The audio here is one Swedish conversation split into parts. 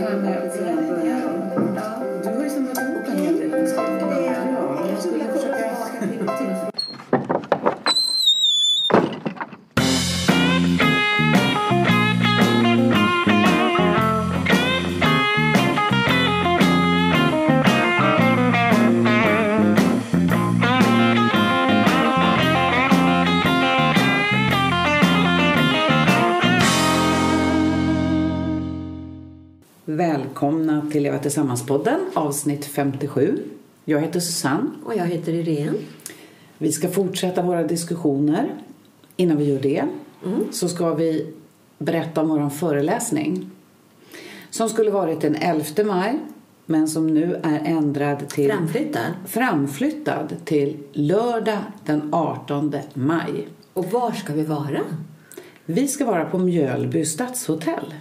här med Du har ju samlat ihop en hel del beskrivningar. Ja, jag skulle försöka... Tillsammans-podden, avsnitt 57. Jag heter Susanne. Och jag heter Irene. Vi ska fortsätta våra diskussioner. Innan vi gör det så ska vi berätta om vår föreläsning som skulle varit den 11 maj men som nu är ändrad till Framflyttad. framflyttad till lördag den 18 maj. Och var ska vi vara? Vi ska vara på Mjölby stadshotell.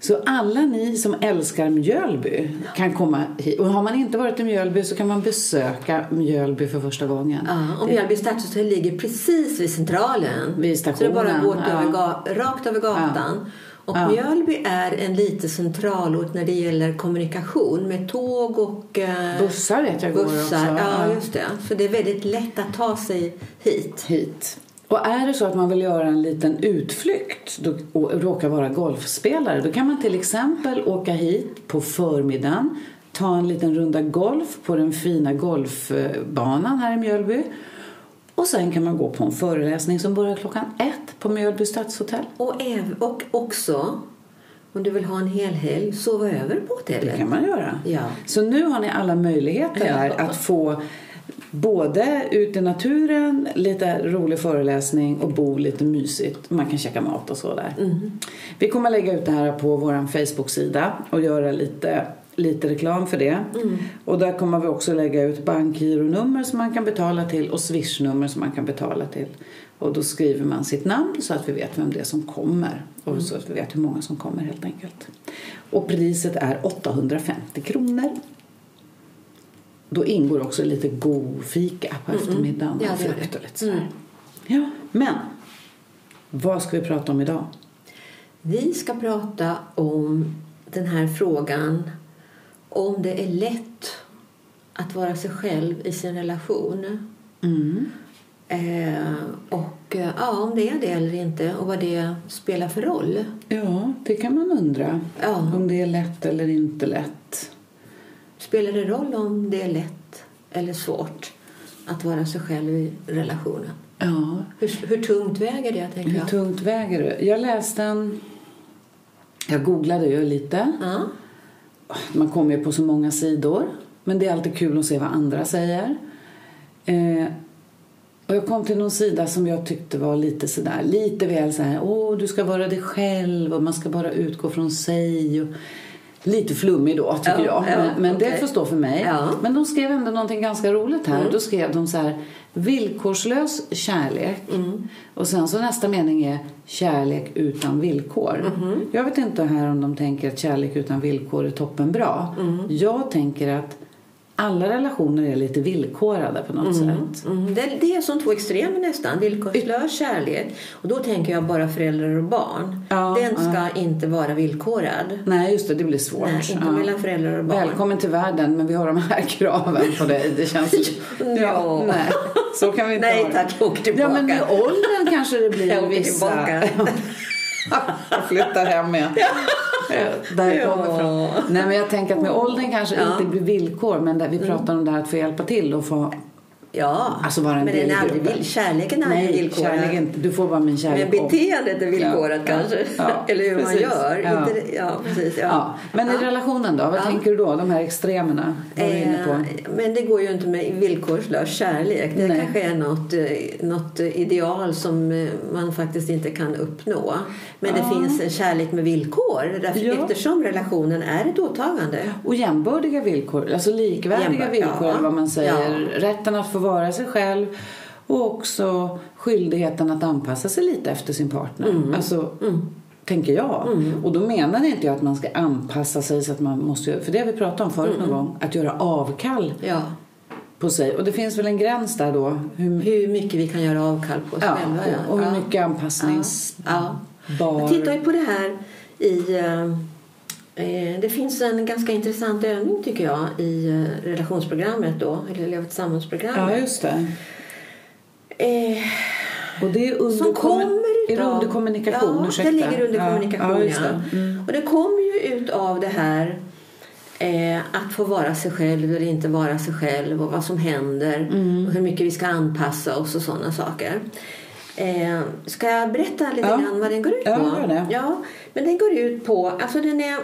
Så alla ni som älskar Mjölby kan komma hit. Och har man inte varit i Mjölby så kan man besöka Mjölby för första gången. Ja, och Mjölby stadshotell ligger precis vid centralen. Vid Så det är bara att gå stationen, över ja. ga- rakt över gatan. Och Ja. Mjölby är en lite centralort när det gäller kommunikation med tåg och eh, Bussar vet jag går bussar. också. Ja, just det. Så det är väldigt lätt att ta sig hit. hit. Och är det så att man vill göra en liten utflykt och råkar vara golfspelare då kan man till exempel åka hit på förmiddagen ta en liten runda golf på den fina golfbanan här i Mjölby och sen kan man gå på en föreläsning som börjar klockan ett på Mjölby stadshotell. Och, äv- och också, om du vill ha en hel helg, sova över på Det hotellet. kan man göra. Ja. Så nu har ni alla möjligheter här Ja. att få både ut i naturen, lite rolig föreläsning och bo lite mysigt. Man kan käka mat och så där. Vi kommer lägga ut det här på vår Facebook-sida och göra lite, lite reklam för det. Och där kommer vi också lägga ut bankgironummer som man kan betala till och swishnummer som man kan betala till. Och då skriver man sitt namn så att vi vet vem det är som kommer. Och så att vi vet hur många som kommer helt enkelt. Och priset är 850 kronor. Då ingår också lite god fika på eftermiddagen. Ja, frukt och lite sådär. Ja, men vad ska vi prata om idag? Vi ska prata om den här frågan om det är lätt att vara sig själv i sin relation. Mm. Eh, och eh, ja, om det är det eller inte och vad det spelar för roll. Ja, det kan man undra. Ja. Om det är lätt eller inte lätt. Spelar det roll om det är lätt eller svårt att vara sig själv i relationen? Ja, Hur, hur tungt väger det, tänker hur jag? tungt väger det? Jag läste en... Jag googlade ju lite. Ja. Man kommer ju på så många sidor. Men det är alltid kul att se vad andra säger. Eh, och jag kom till någon sida som jag tyckte var lite sådär, lite väl så här, åh du ska vara dig själv och man ska bara utgå från sig. Och, lite flummig då tycker Ja, jag. ja, men men det får stå för mig. Ja. Mm. Men de skrev ändå någonting ganska roligt här. Då skrev de så här, villkorslös kärlek. Mm. Och sen så nästa mening är kärlek utan villkor. Mm-hmm. Jag vet inte här om de tänker att kärlek utan villkor är toppenbra. Mm. Jag tänker att alla relationer är lite villkorade på något sätt. Mm, det, det är som två extremer nästan. Villkorslös kärlek. Och då tänker jag bara föräldrar och barn. Ja, Den ska inte vara villkorad. Nej, just det, det blir svårt. Nej, inte Ja. mellan föräldrar och barn. Välkommen till världen, men vi har de här kraven på dig. Det känns... Ja. nej, så kan vi inte Nej tack, jag åker tillbaka. Ja, men med åldern kanske det blir Jag åker vissa... tillbaka. jag flyttar hem igen. Där jag Ja. kommer ifrån. Nej, men jag tänker att med åldern kanske inte blir villkor, men där vi pratar om det här att få hjälpa till och få... Ja, Alltså vara en men den är aldrig vill, kärleken är aldrig villkorad. kärlek är inte... Du får bara min kärlek. Men beteendet är villkorat Ja, kanske. ja, Eller hur man precis. gör. Ja. Inte, ja, precis. Ja. Men i relationen då? Vad tänker du då? De här extremerna? Eh, Men det går ju inte med villkorslös kärlek. Det Nej. kanske är något, eh, något ideal som eh, man faktiskt inte kan uppnå. Men det finns en kärlek med villkor därför, eftersom relationen är ett åtagande. Och jämbördiga villkor, alltså likvärdiga Jämbör- villkor, vad man säger. Rätten att få vara sig själv och också skyldigheten att anpassa sig lite efter sin partner. Mm. Alltså, tänker jag. Och då menar inte jag att man ska anpassa sig så att man måste för det har vi pratat om förut Mm. någon gång, att göra avkall Ja. på sig. Och det finns väl en gräns där då. Hur, Hur mycket vi kan göra avkall på oss ja, själva. och, och hur Ja. mycket anpassningsbar... Ja. Jag tittar ju på det här i, Eh, Det finns en ganska intressant övning tycker jag i eh, relationsprogrammet då, eller Leva Ja, tillsammans-programmet. just det. Eh, Och det är under, som kommer är det utav... under kommunikation? Ja, Ursäkta. det ligger under Ja, kommunikation. Ja, Ja. Mm. Och det kommer ju ut av det här eh, att få vara sig själv eller inte vara sig själv och vad som händer Mm. och hur mycket vi ska anpassa oss och sådana saker. Eh, ska jag berätta lite Ja. grann vad den går ut Ja, på? gör det. Ja, men den går ut på... Alltså den är,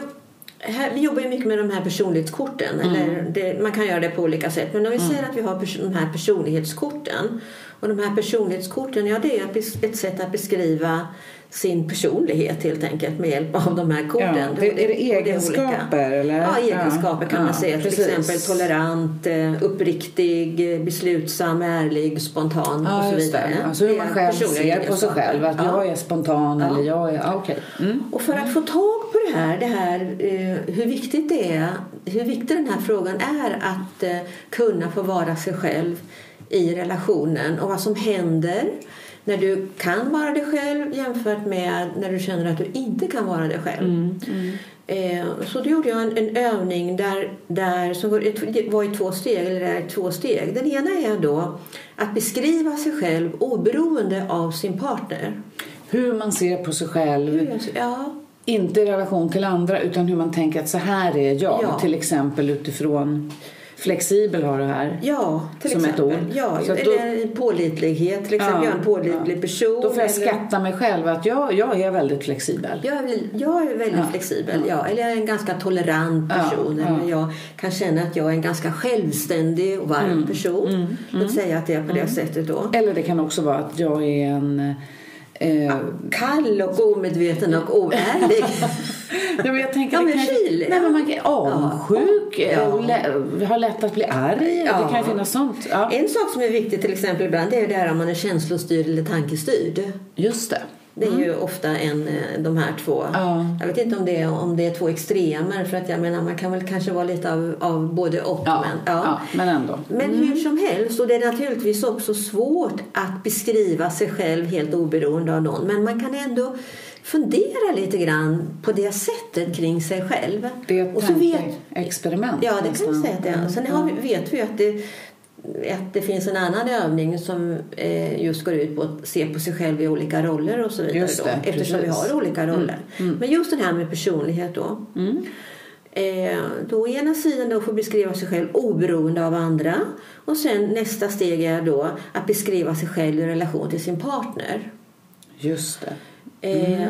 här, vi jobbar ju mycket med de här personlighetskorten. Mm. Eller det, man kan göra det på olika sätt. Men om vi säger att vi har pers- de här personlighetskorten. Och de här personlighetskorten, ja det är ett sätt att beskriva sin personlighet helt enkelt med hjälp av de här korten. Ja, det, är det och olika. egenskaper? Eller? Ja, egenskaper kan Ja, man säga. Till precis. exempel tolerant, eh, uppriktig, beslutsam, ärlig, spontan och så vidare. det. Alltså hur Det man är själv ser på sig egenskaper. själv. Att Ja. jag är spontan eller jag är... Okej. Mm. Och för att få tag på det här, det här eh, hur viktigt det är, hur viktig den här frågan är att eh, kunna få vara sig själv i relationen och vad som händer när du kan vara dig själv jämfört med när du känner att du inte kan vara dig själv. Eh, så då gjorde jag en, en övning där, där, som var i två steg, eller är två steg. Den ena är då att beskriva sig själv oberoende av sin partner. Hur man ser på sig själv. Ja, Inte i relation till andra utan hur man tänker att så här är jag. Ja. Till exempel utifrån flexibel har du här. Ja, till Som ett exempel. ord. Ja, Så att då- eller pålitlighet. Till exempel, Ja, jag är en pålitlig ja. person. Då får jag eller- skatta mig själv att jag, jag är väldigt flexibel. Jag är, jag är väldigt Ja, flexibel, ja. Eller jag är en ganska tolerant person. Eller jag kan känna att jag är en ganska självständig och varm Mm, person. Låt säga att det är på det sättet då. Eller det kan också vara att jag är en... Eh, Kall och omedveten och oärlig. Ja, men jag tänker, Ja, men kan, kylig, nej, men man kan avundsjuk, Ja. eh, lä, har lätt att bli arg. Ja. Det kan ju finnas sånt. Ja. en sak som är viktig till exempel ibland det är det här om man är känslostyrd eller tankestyrd. Just det. Det är ju ofta en, eh, de här två. Ja. Jag vet inte om det, är, om det är två extremer. För att jag menar, man kan väl kanske vara lite av, av både och. Ja, Men, ja. men ändå. men hur som helst, och det är naturligtvis också svårt att beskriva sig själv helt oberoende av någon. Men man kan ändå fundera lite grann på det sättet kring sig själv. Det är ett och så vet, tankeexperiment. Ja, det kan vi säga att det är. Sen har vet vi att det, att det finns en annan övning som eh, just går ut på att se på sig själv i olika roller och så vidare. Just då, det, eftersom vi har olika roller. Men just det här med personlighet då. Mm. Eh, då å ena sidan då får beskriva sig själv oberoende av andra. Och sen nästa steg är då att beskriva sig själv i relation till sin partner. Just det. Eh,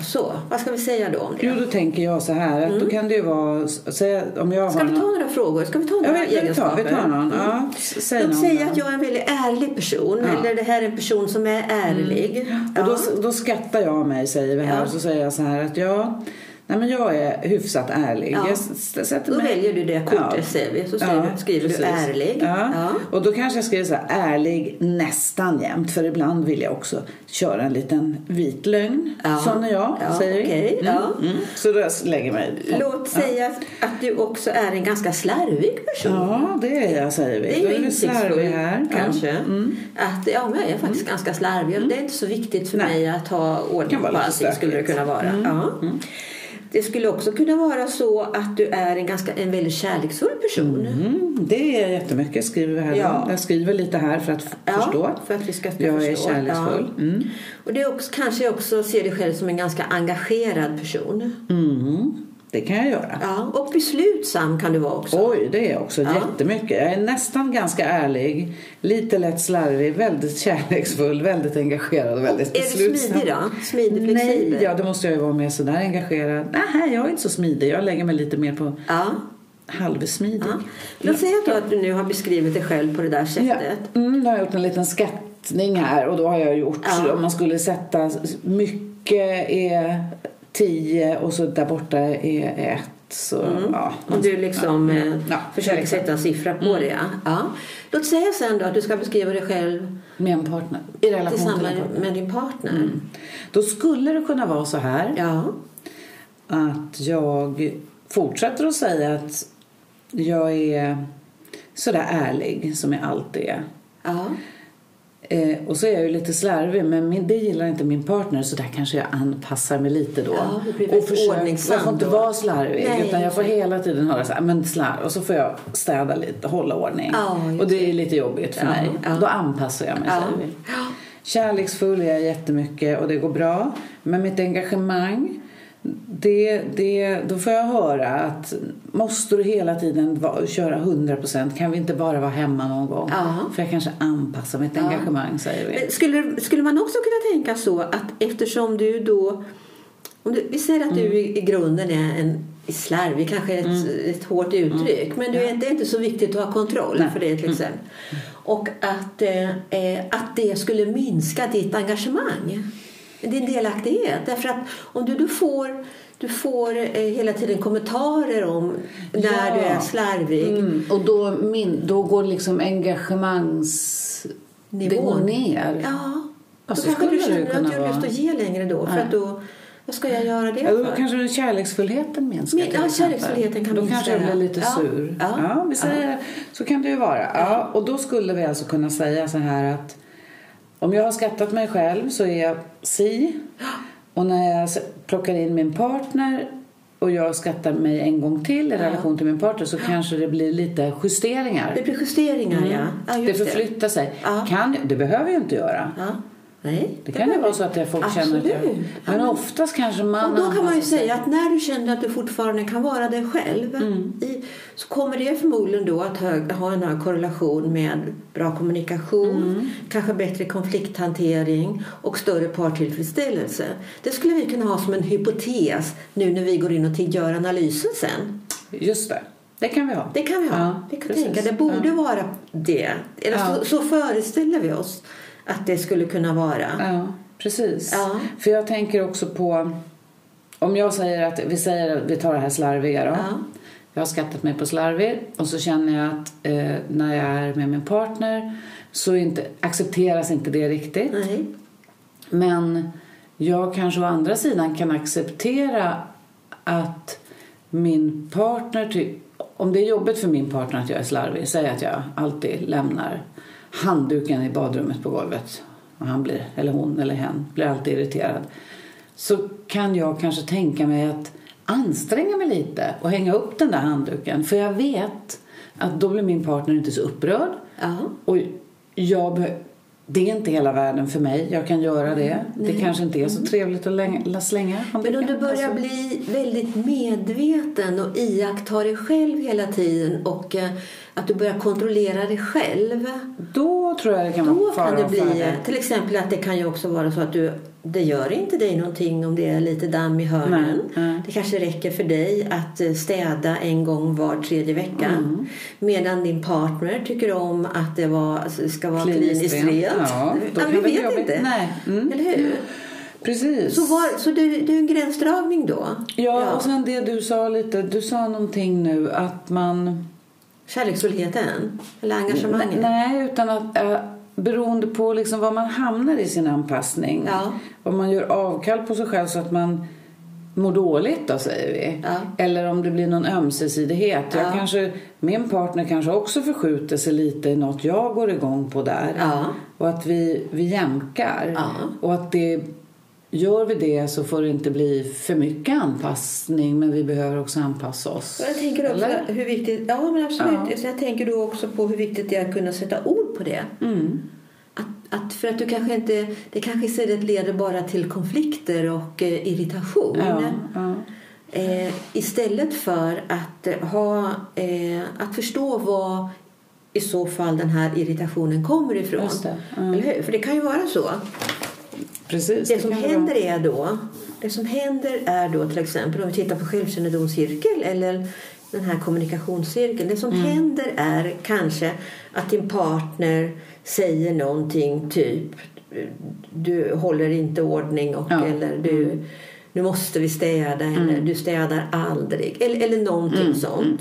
Så, vad ska vi säga då om det? Jo, då tänker jag så här. Att Då kan det ju vara... Säga, om jag Mm. Ska har vi någon- ta några frågor? Ska vi ta Ja, några vi, vi, tar, egenskaper? vi tar någon. Mm. Ja, säg Låt säga att jag är en väldigt ärlig person. Ja. Mm. Eller det här är en person som är ärlig. Och då, då skrattar jag mig, säger vi här. Ja. Och så säger jag så här att ja, nej men jag är hyfsat ärlig. Ja. Jag sätter Då mig... väljer du det kortet ser vi. Så skriver, skriver du ärlig. Ja. Ja. Och då kanske jag skriver så här, ärlig nästan jämt. För ibland vill jag också köra en liten vit lögn. Ja. Sån är jag, Ja, säger vi. okej, Mm, ja. mm. Så då lägger jag mig... Låt säga att du också är en ganska slarvig person. Ja, det är jag, säger vi. Det är Då ju vi slarviga insiktsfullt kanske. Ja. Mm. Att, ja, men jag är faktiskt ganska slarvig. Det är inte så viktigt för Nej. mig att ha ordning på allting skulle det kunna vara. Mm. Ja. Det skulle också kunna vara så att du är en, ganska, en väldigt kärleksfull person. Mm, det är jättemycket skriver här. Ja. Jag skriver lite här för att Ja, förstå. för att vi ska Jag är förstå. kärleksfull. Ja. Mm. Och det är också, kanske också ser dig själv som en ganska engagerad person. Mm. Det kan jag göra. Ja, och beslutsam kan du vara också. Oj, det är jag också Ja. jättemycket. Jag är nästan ganska ärlig, lite lätt slarvig, väldigt kärleksfull, väldigt engagerad och väldigt är du beslutsam. smidig då? Smidig, flexibel? Nej, ja det måste jag ju vara med sådär engagerad. Nej, jag är inte så smidig. Jag lägger mig lite mer på Ja. halvsmidig. ja. Låt säga då att du nu har beskrivit dig själv på det där Ja. sättet. Mm, nu har jag gjort en liten skattning här och då har jag gjort, Ja. om man skulle sätta mycket är 10 och så där borta är 1. Så, ja, Om du liksom ja. eh, Ja, försöker till exempel. sätta en siffra på det. Ja. Låt säga sen då att du ska beskriva dig själv Med en partner. I relation till tillsammans en partner. med din partner. Mm. Då skulle det kunna vara så här Ja. att jag fortsätter att säga att jag är sådär ärlig som jag alltid är. Ja. Eh, och så är jag ju lite slarvig, men min, det gillar inte min partner så där kanske jag anpassar mig lite då. Ja, och försöker, jag får inte vara slarvig Nej, utan jag får hela tiden höra så här, men slarv. Och så får jag städa lite, hålla ordning. Ja, och det är lite jobbigt för Ja, mig. ja. Då anpassar jag mig Ja. säger vi. Kärleksfull är jag jättemycket och det går bra. Men mitt engagemang, det, det, då får jag höra att måste du hela tiden va, köra 100% kan vi inte bara vara hemma någon gång? Ja. För jag kanske anpassar mitt engagemang säger vi. Men skulle, skulle man också kunna tänka så att eftersom du då... Om du, vi säger att du Mm. i, i grunden är en slarvig, kanske ett, ett hårt uttryck. Men du är, det är inte så viktigt att ha kontroll Nej. för det till exempel. Och att, eh, eh, att det skulle minska ditt engagemang. Din delaktighet. Därför att om du då får du får eh, hela tiden kommentarer om när Ja. du är slarvig. Mm, och då, min, då går liksom engagemangs... Det Nivån. går ner. Ja, Ja, då kanske du känner att du har lust att ge längre då. För att då, vad ska jag göra det Ja, då för? kanske kärleksfullheten minskar Men- ja, kärleksfullheten kan Då minska, kanske jag blir ja. lite Ja. sur. Ja. vi säger, Så kan det ju vara. Ja. och då skulle vi alltså kunna säga så här att om jag har skattat mig själv så är jag si. Och när jag plockar in min partner och jag skattar mig en gång till i relation till min partner så kanske det blir lite justeringar. Det blir justeringar, ja. ja det förflyttar sig. Ja. Kan, det behöver ju inte göra. Nej, Det kan ju vara så att folk känner att jag... Absolut. Men Ja, oftast kanske man Och då kan man ju säga att när du känner att du fortfarande kan vara dig själv Mm. i, så kommer det förmodligen då att hög, ha en hög korrelation med bra kommunikation, Mm. kanske bättre konflikthantering och större partillfredsställelse. Det skulle vi kunna ha som en hypotes nu när vi går in och gör analysen sen. Just det. Det kan vi ha. Det kan vi ha. Ja, vi kan precis. tänka. Det borde Ja. vara det. Eller så, så föreställer vi oss att det skulle kunna vara. Ja, precis. Ja. För jag tänker också på... Om jag säger att... Vi säger att vi tar det här slarviga då. Ja. Jag har skattat mig på slarvig och så känner jag att eh, när jag är med min partner så inte, accepteras inte det riktigt. Nej. Men jag kanske å andra sidan kan acceptera att min partner... Om det är jobbigt för min partner att jag är slarvig, säg att jag alltid lämnar handduken i badrummet på golvet och han blir, eller hon eller hen blir alltid irriterad. Så kan jag kanske tänka mig att anstränga mig lite och hänga upp den där handduken. För jag vet att då blir min partner inte så upprörd. Ja. Och jag det är inte hela världen för mig. Jag kan göra det. Det kanske inte är så trevligt att länga, slänga Men om du börjar Alltså, bli väldigt medveten och iakttar dig själv hela tiden och eh, att du börjar kontrollera dig själv. Då tror jag det kan Då vara fara kan det bli, färde. till exempel att det kan ju också vara så att du, det gör inte dig någonting om det är lite damm i hörnen. Nej, nej. Det kanske räcker för dig att eh, städa en gång var tredje vecka. Mm. Medan din partner tycker om att det var, alltså, ska vara Kliniskt rent. Ja, Ja, vi vet inte. Nej. Mm. Eller hur? Precis. Så, var, så det, det är en gränsdragning då? Ja, och sen det du sa lite. Du sa någonting nu att man... Kärleksfullheten? Eller engagemanget? Nej, utan att äh, beroende på liksom var man hamnar i sin anpassning. Ja. Om man gör avkall på sig själv så att man mår dåligt då säger vi. Ja. Eller om det blir någon ömsesidighet. Jag Ja. kanske, min partner kanske också förskjuter sig lite i något jag går igång på där. Ja. Och att vi, vi jämkar. Och att det, gör vi det så får det inte bli för mycket anpassning men vi behöver också anpassa oss. Jag tänker också Eller? hur viktigt, ja men absolut. Ja. Jag tänker då också på hur viktigt det är att kunna sätta ord på det. Mm. Att, att för att du kanske inte, det kanske istället leder bara till konflikter och eh, irritation. Ja, ja. Eh, istället för att eh, ha, eh, att förstå var i så fall den här irritationen kommer ifrån. Det. Mm. Eller hur? För det kan ju vara så. Precis. Det som kan händer är då, det som händer är då till exempel om vi tittar på självkännedomscirkel eller den här kommunikationscirkeln. Det som Mm. händer är kanske att din partner säger någonting typ du håller inte ordning och Ja. eller du nu måste vi städa eller Mm. du städar aldrig eller, eller någonting sånt.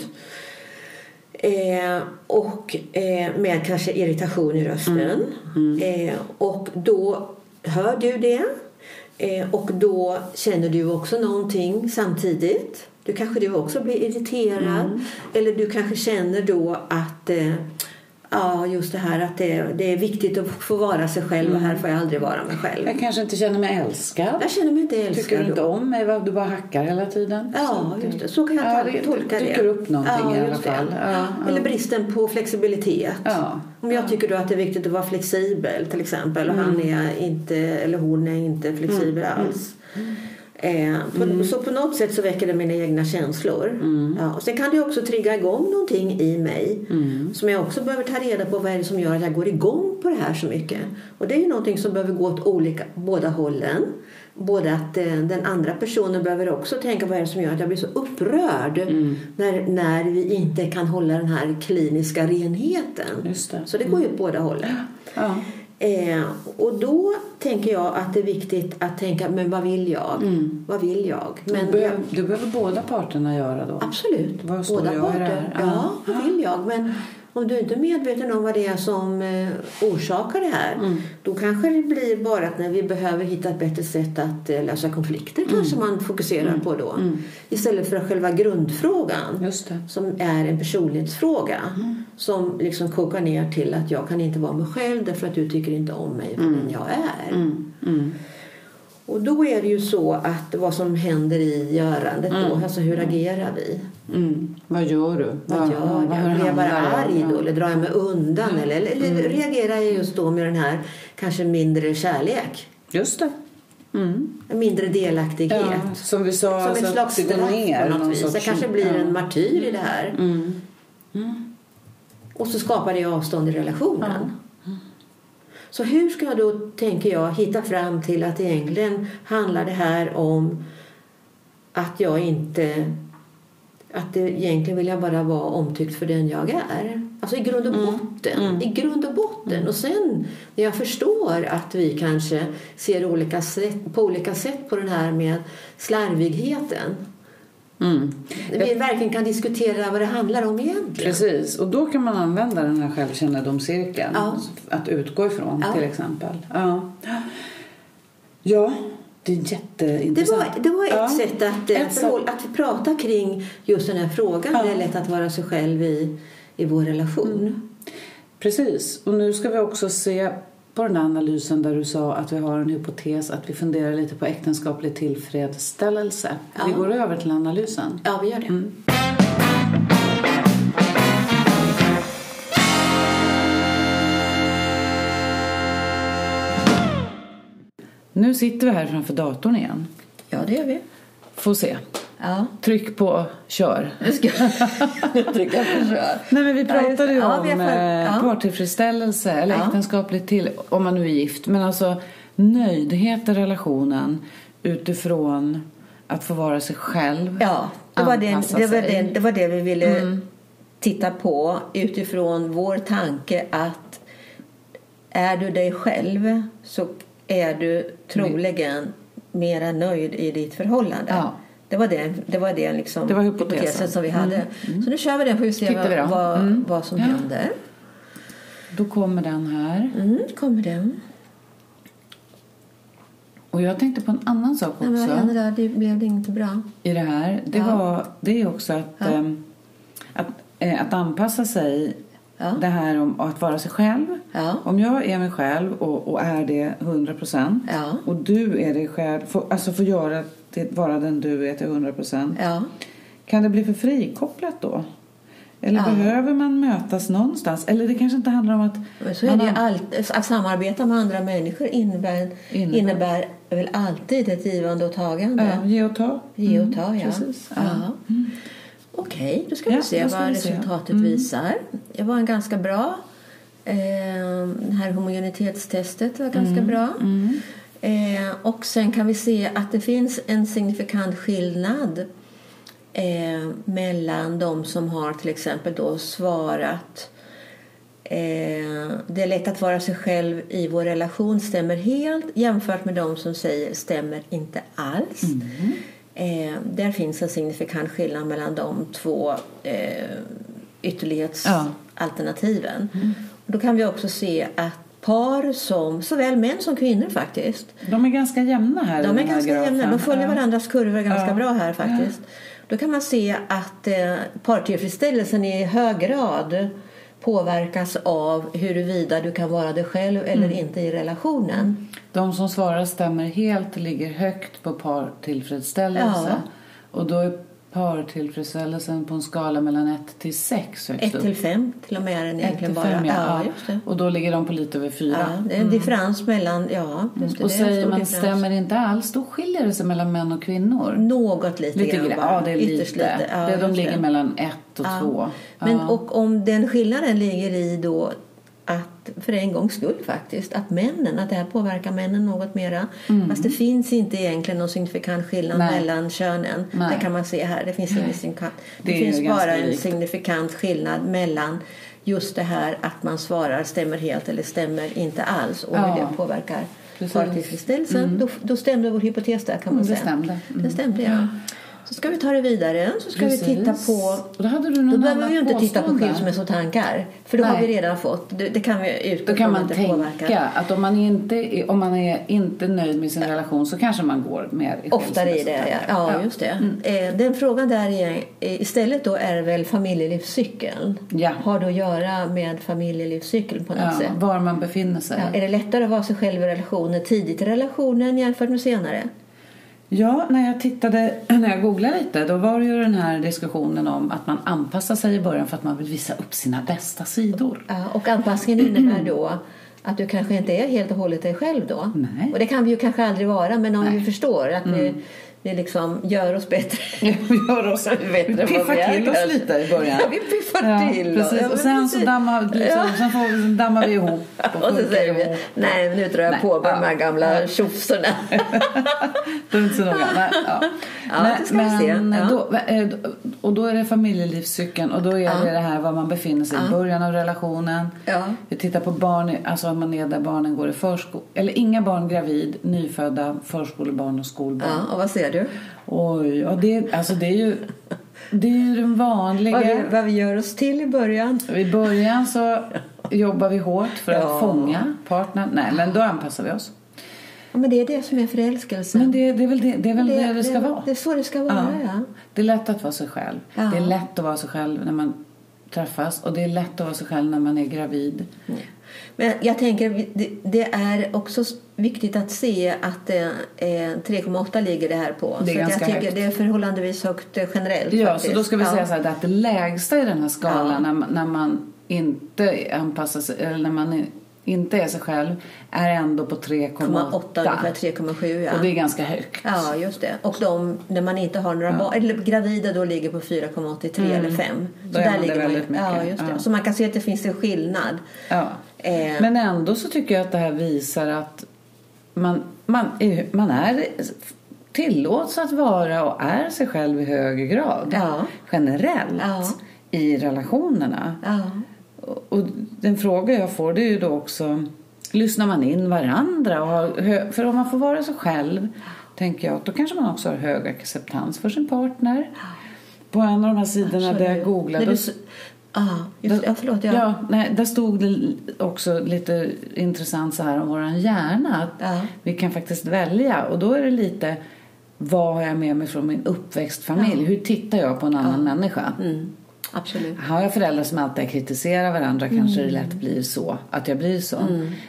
Eh, och eh, med kanske irritation i rösten. Eh, och då hör du det. Eh, och då känner du också någonting samtidigt. Du kanske du också blir irriterad. Eller du kanske känner då att, eh, Ja, just det här att det, det är viktigt att få vara sig själv och här får jag aldrig vara mig själv. Jag kanske inte känner mig älskad. Jag känner mig inte älskad. Tycker du inte då. om mig? Du bara hackar hela tiden. Ja, just det. Så kan jag Ja, det tolka det. dyker upp någonting Ja, i alla fall. Ja. Eller bristen på flexibilitet. Om jag tycker då att det är viktigt att vara flexibel till exempel och Mm. han är inte, eller hon är inte flexibel alls. Eh, på, Mm. Så på något sätt så väcker det mina egna känslor. Mm. Ja, och sen kan det också trigga igång någonting i mig som jag också behöver ta reda på vad är det som gör att jag går igång på det här så mycket. Och det är ju någonting som behöver gå åt olika, båda hållen. Både att eh, den andra personen behöver också tänka vad är det som gör att jag blir så upprörd Mm. när, när vi inte kan hålla den här kliniska renheten. Det. Så det går ju åt båda hållen. Ja. Eh, och då tänker jag att det är viktigt att tänka, men vad vill jag? Vad vill jag? Men Men jag, behöver, det behöver båda parterna göra då. absolut, Vad står båda jag det parter. Ja, Ja. vad vill jag? Men om du inte är medveten om vad det är som eh, orsakar det här Mm. då kanske det blir bara att när vi behöver hitta ett bättre sätt att eh, lösa konflikter Mm. kanske man fokuserar på då. Istället för själva grundfrågan det. som är en personlighetsfråga Mm. Som liksom kokar ner till att jag kan inte vara mig själv därför att du tycker inte om mig för den jag är. Mm. Mm. Och då är det ju så att vad som händer i görandet då, alltså hur agerar vi? Mm. Vad gör du? Vad gör jag? Blir jag bara arg då eller drar jag mig undan? Eller, eller, eller reagerar jag just då med den här kanske mindre kärlek? Just det. Mm. Mindre delaktighet? Ja, som vi sa, Som alltså, ett slags straff på något vis. Jag kanske blir ja. en martyr i det här. Mm. Och så skapar det avstånd i relationen. Så hur ska jag då, tänker jag, hitta fram till att egentligen handlar det här om att jag inte... Att det, egentligen vill jag bara vara omtyckt för den jag är. Alltså i grund och botten. I grund och botten. Och sen när jag förstår att vi kanske ser olika sätt, på olika sätt på den här med slarvigheten. Mm. Vi verkligen kan diskutera vad det handlar om egentligen. Precis, och då kan man använda den här självkännedomscirkeln Ja. att utgå ifrån Ja. till exempel. Ja, ja det är Det jätteintressant. var, det var ett sätt att, eh, Ett sätt. förhåll, att prata kring just den här frågan. Det är lätt att vara sig själv i, i vår relation. Precis, och nu ska vi också se på den här analysen där du sa att vi har en hypotes att vi funderar lite på äktenskaplig tillfredsställelse. Ja. Vi går över till analysen. Ja, vi gör det. Mm. Nu sitter vi här framför datorn igen. Ja, det gör vi. Får se. Ja. Tryck på kör. Nu ska jag trycka på kör. Nej, men vi pratade ju Ja, om eh, ja. partillfredsställelse eller Ja. äktenskapligt till, om man nu är gift. Men alltså nöjdhet i relationen utifrån att få vara sig själv. Ja, det var det, det, var det, det var det vi ville Mm. titta på utifrån vår tanke att är du dig själv så är du troligen mera nöjd i ditt förhållande. Ja. Det var det, det, var det, liksom Det var hypotesen. som vi hade. Så nu kör vi den får vi se vad, vad, Mm. vad som Ja. händer. Då kommer den här. Mm, kommer den. Och jag tänkte på en annan sak Nej, men också där? Det blev inte bra. i det här. Det, Ja. var, det är också att, Ja. ehm, att, eh, att anpassa sig. Ja. Det här om att vara sig själv. Om jag är mig själv och, och är det 100 procent och du är dig själv, får, alltså får göra det, vara den du är till 100 procent. Ja. Kan det bli för frikopplat då? Eller Ja. behöver man mötas någonstans? Eller det kanske inte handlar om att... Men så är det allt, att samarbeta med andra människor innebär, Innebär. innebär. väl alltid ett givande och tagande. Ja, ge och ta. Ge och Mm, ta, ja. Precis. ja. Ja. Okej, då ska Ja, vi se då ska vad vi se. resultatet Mm. visar. Det var en ganska bra. Eh, det här homogenitetstestet var ganska Mm. bra. Eh, och sen kan vi se att det finns en signifikant skillnad eh, mellan de som har till exempel då svarat eh, det är lätt att vara sig själv i vår relation stämmer helt jämfört med de som säger stämmer inte alls. Eh, där finns en signifikant skillnad mellan de två eh, ytterlighetsalternativen. Och då kan vi också se att par som, såväl män som kvinnor faktiskt, De är ganska jämna här de är ganska grafen. jämna. De följer Ja. varandras kurvor ganska Ja. bra här faktiskt. Då kan man se att eh, partillfredsställelsen i hög grad påverkas av huruvida du kan vara dig själv eller Mm. inte i relationen. De som svarar stämmer helt ligger högt på partillfredsställelse. Ja. Och då är partillfredsställelsen på en skala mellan 1 till 6 högst 1 upp. till 5 till och med är den egentligen bara. fem, ja. ja, ja. just det. Och då ligger de på lite över 4. Ja, det är en differens mellan, ja, just det, Och det säger man differens. stämmer inte alls, då skiljer det sig mellan män och kvinnor. Något lite, Lite grann ja det är Ytterst lite. Ja, det, de ligger det. mellan 1 och Ja. 2. Men, ja. Och om den skillnaden ligger i då att, för en gångs skull faktiskt, att männen, att det här påverkar männen något mera. Fast det finns inte egentligen någon signifikant skillnad Mm. Nej. mellan könen. Nej. Det kan man se här. Det finns, ingen signifikant, det Det finns bara en likt. signifikant skillnad mellan just det här att man svarar stämmer helt eller stämmer inte alls och hur Ja. det påverkar Precis. Mm. partillfredsställelsen. Då, då stämde vår hypotes där kan man Mm, det säga. stämde. Mm. Det stämde, ja. Så ska vi ta det vidare. Så ska Precis. vi titta på Och då hade du då någon behöver annan vi ju inte titta på skilsmässotankar. För då har Nej. vi redan fått. Det, det kan vi utgå Då kan man tänka påverkar. att om man, inte om man är inte nöjd med sin relation så kanske man går mer i Oftare i det, ja. ja just det. Eh, Den frågan där är, istället då är väl familjelivscykeln. Ja. Har då att göra med familjelivscykeln på något Ja, sätt. var man befinner sig. Ja, är det lättare att vara sig själv i relationen tidigt i relationen jämfört med senare? Ja, när jag tittade, när jag googlade lite, då var det ju den här diskussionen om att man anpassar sig i början för att man vill visa upp sina bästa sidor. Ja, och anpassningen innebär då att du kanske inte är helt och hållet dig själv då. Nej. Och det kan vi ju kanske aldrig vara, men om Nej. vi förstår att vi, vi liksom gör oss bättre. Vi gör oss, Bättre vi piffar vi till oss lite i början. Ja, vi piffar Ja, till. precis. Ja, och men sen så precis. dammar, liksom, Ja. sen får, dammar vi ihop. Och, Och så säger vi, nej nu drar jag Nej, på med ja, de här gamla ja. tjofsarna. Det är inte så noga. Nej, ja. Ja, det ska vi se. men Ja. Då, eh, och då är det familjelivscykeln och då är det det här var man befinner sig i början av relationen. Vi tittar på barn, alltså om man är där barnen går i förskola. Eller inga barn gravid, nyfödda, förskolebarn och skolbarn. Ja, och vad ser du? Oj, ja, det, alltså det är ju det är ju den vanliga. Vad vi, vad vi gör oss till i början. I början så jobbar vi hårt för Ja. att fånga partnern. Nej, men då anpassar vi oss. Ja, men det är det som är förälskelse. Men det, det är väl det det, är väl det, det, ska vara. Det är så det ska vara, ja. Det är lätt att vara sig själv. Ja. Det är lätt att vara sig själv när man träffas och det är lätt att vara sig själv när man är gravid. Men jag tänker, det, är också viktigt att se att eh, eh, 3,8 ligger det här på. Det är så ganska jag högt. det är förhållandevis högt eh, generellt. Ja, faktiskt. så då ska vi ja. säga så här att det lägsta i den här skalan Ja. när, man- när man inte anpassar sig eller när man inte är sig själv är ändå på 3,8. 0,8 ungefär 3,7 ja. Och det är ganska högt. Ja, just det. Och de, när man inte har några barn, eller gravida då ligger på 4,83 eller 5. Mm. Då är man mycket. Ja, just det. Ja. Så man kan se att det finns en skillnad. Ja. Eh. Men ändå så tycker jag att det här visar att man, man, är, man är tillåts att vara och är sig själv i hög grad. Ja. Generellt Ja. i relationerna. Ja. Och- den fråga jag får det är ju då också Lyssnar man in varandra? Och har för om man får vara sig själv tänker jag då kanske man också har hög acceptans för sin partner. På en av de här sidorna där jag googlade När du Ja, just. Ja, förlåt. Ja. Ja, nej, där stod det också lite intressant så här om våran hjärna. Att Ja. Vi kan faktiskt välja och då är det lite vad har jag med mig från min uppväxtfamilj? Hur tittar jag på en annan människa? Mm, absolut. Har jag föräldrar som alltid kritiserar varandra kanske det lätt blir så att jag blir så.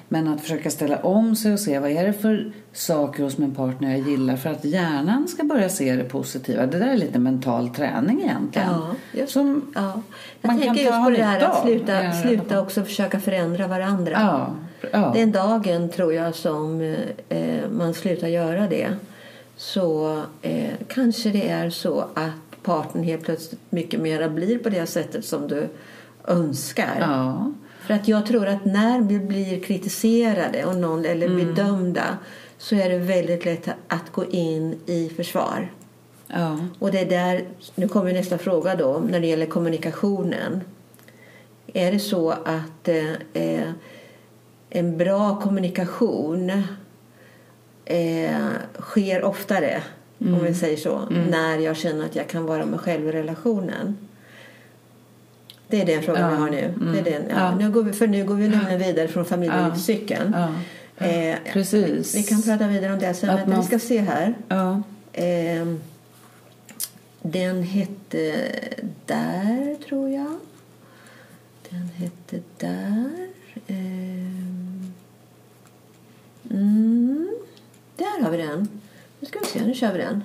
Men att försöka ställa om sig och se vad är det för saker hos min partner jag gillar för att hjärnan ska börja se det positiva. Det där är lite mental träning egentligen. Ja, just Som, Ja. Jag Man kan tänker ta just på det här att sluta, sluta också försöka förändra varandra. ja, ja. Den dagen tror jag som eh, man slutar göra det så eh, kanske det är så att partnern helt plötsligt mycket mera blir på det sättet som du önskar. ja. För att jag tror att när vi blir kritiserade och någon, eller Mm. bedömda så är det väldigt lätt att gå in i försvar. ja. Och det är där, nu kommer nästa fråga då, när det gäller kommunikationen. Är det så att eh, eh, en bra kommunikation eh, sker oftare, om vi säger så, när jag känner att jag kan vara mig själv i relationen? Det är den frågan Ja, jag har nu. Det är den, ja. ja. Nu går vi, för nu går vi nämligen vidare från familjelivscykeln. Eh, Precis. vi kan prata vidare om det sen. Att men man- Vi ska se här. Ehm, den hette där, tror jag. Den hette där. Mm. Där har vi den. Nu ska vi se, nu kör vi den.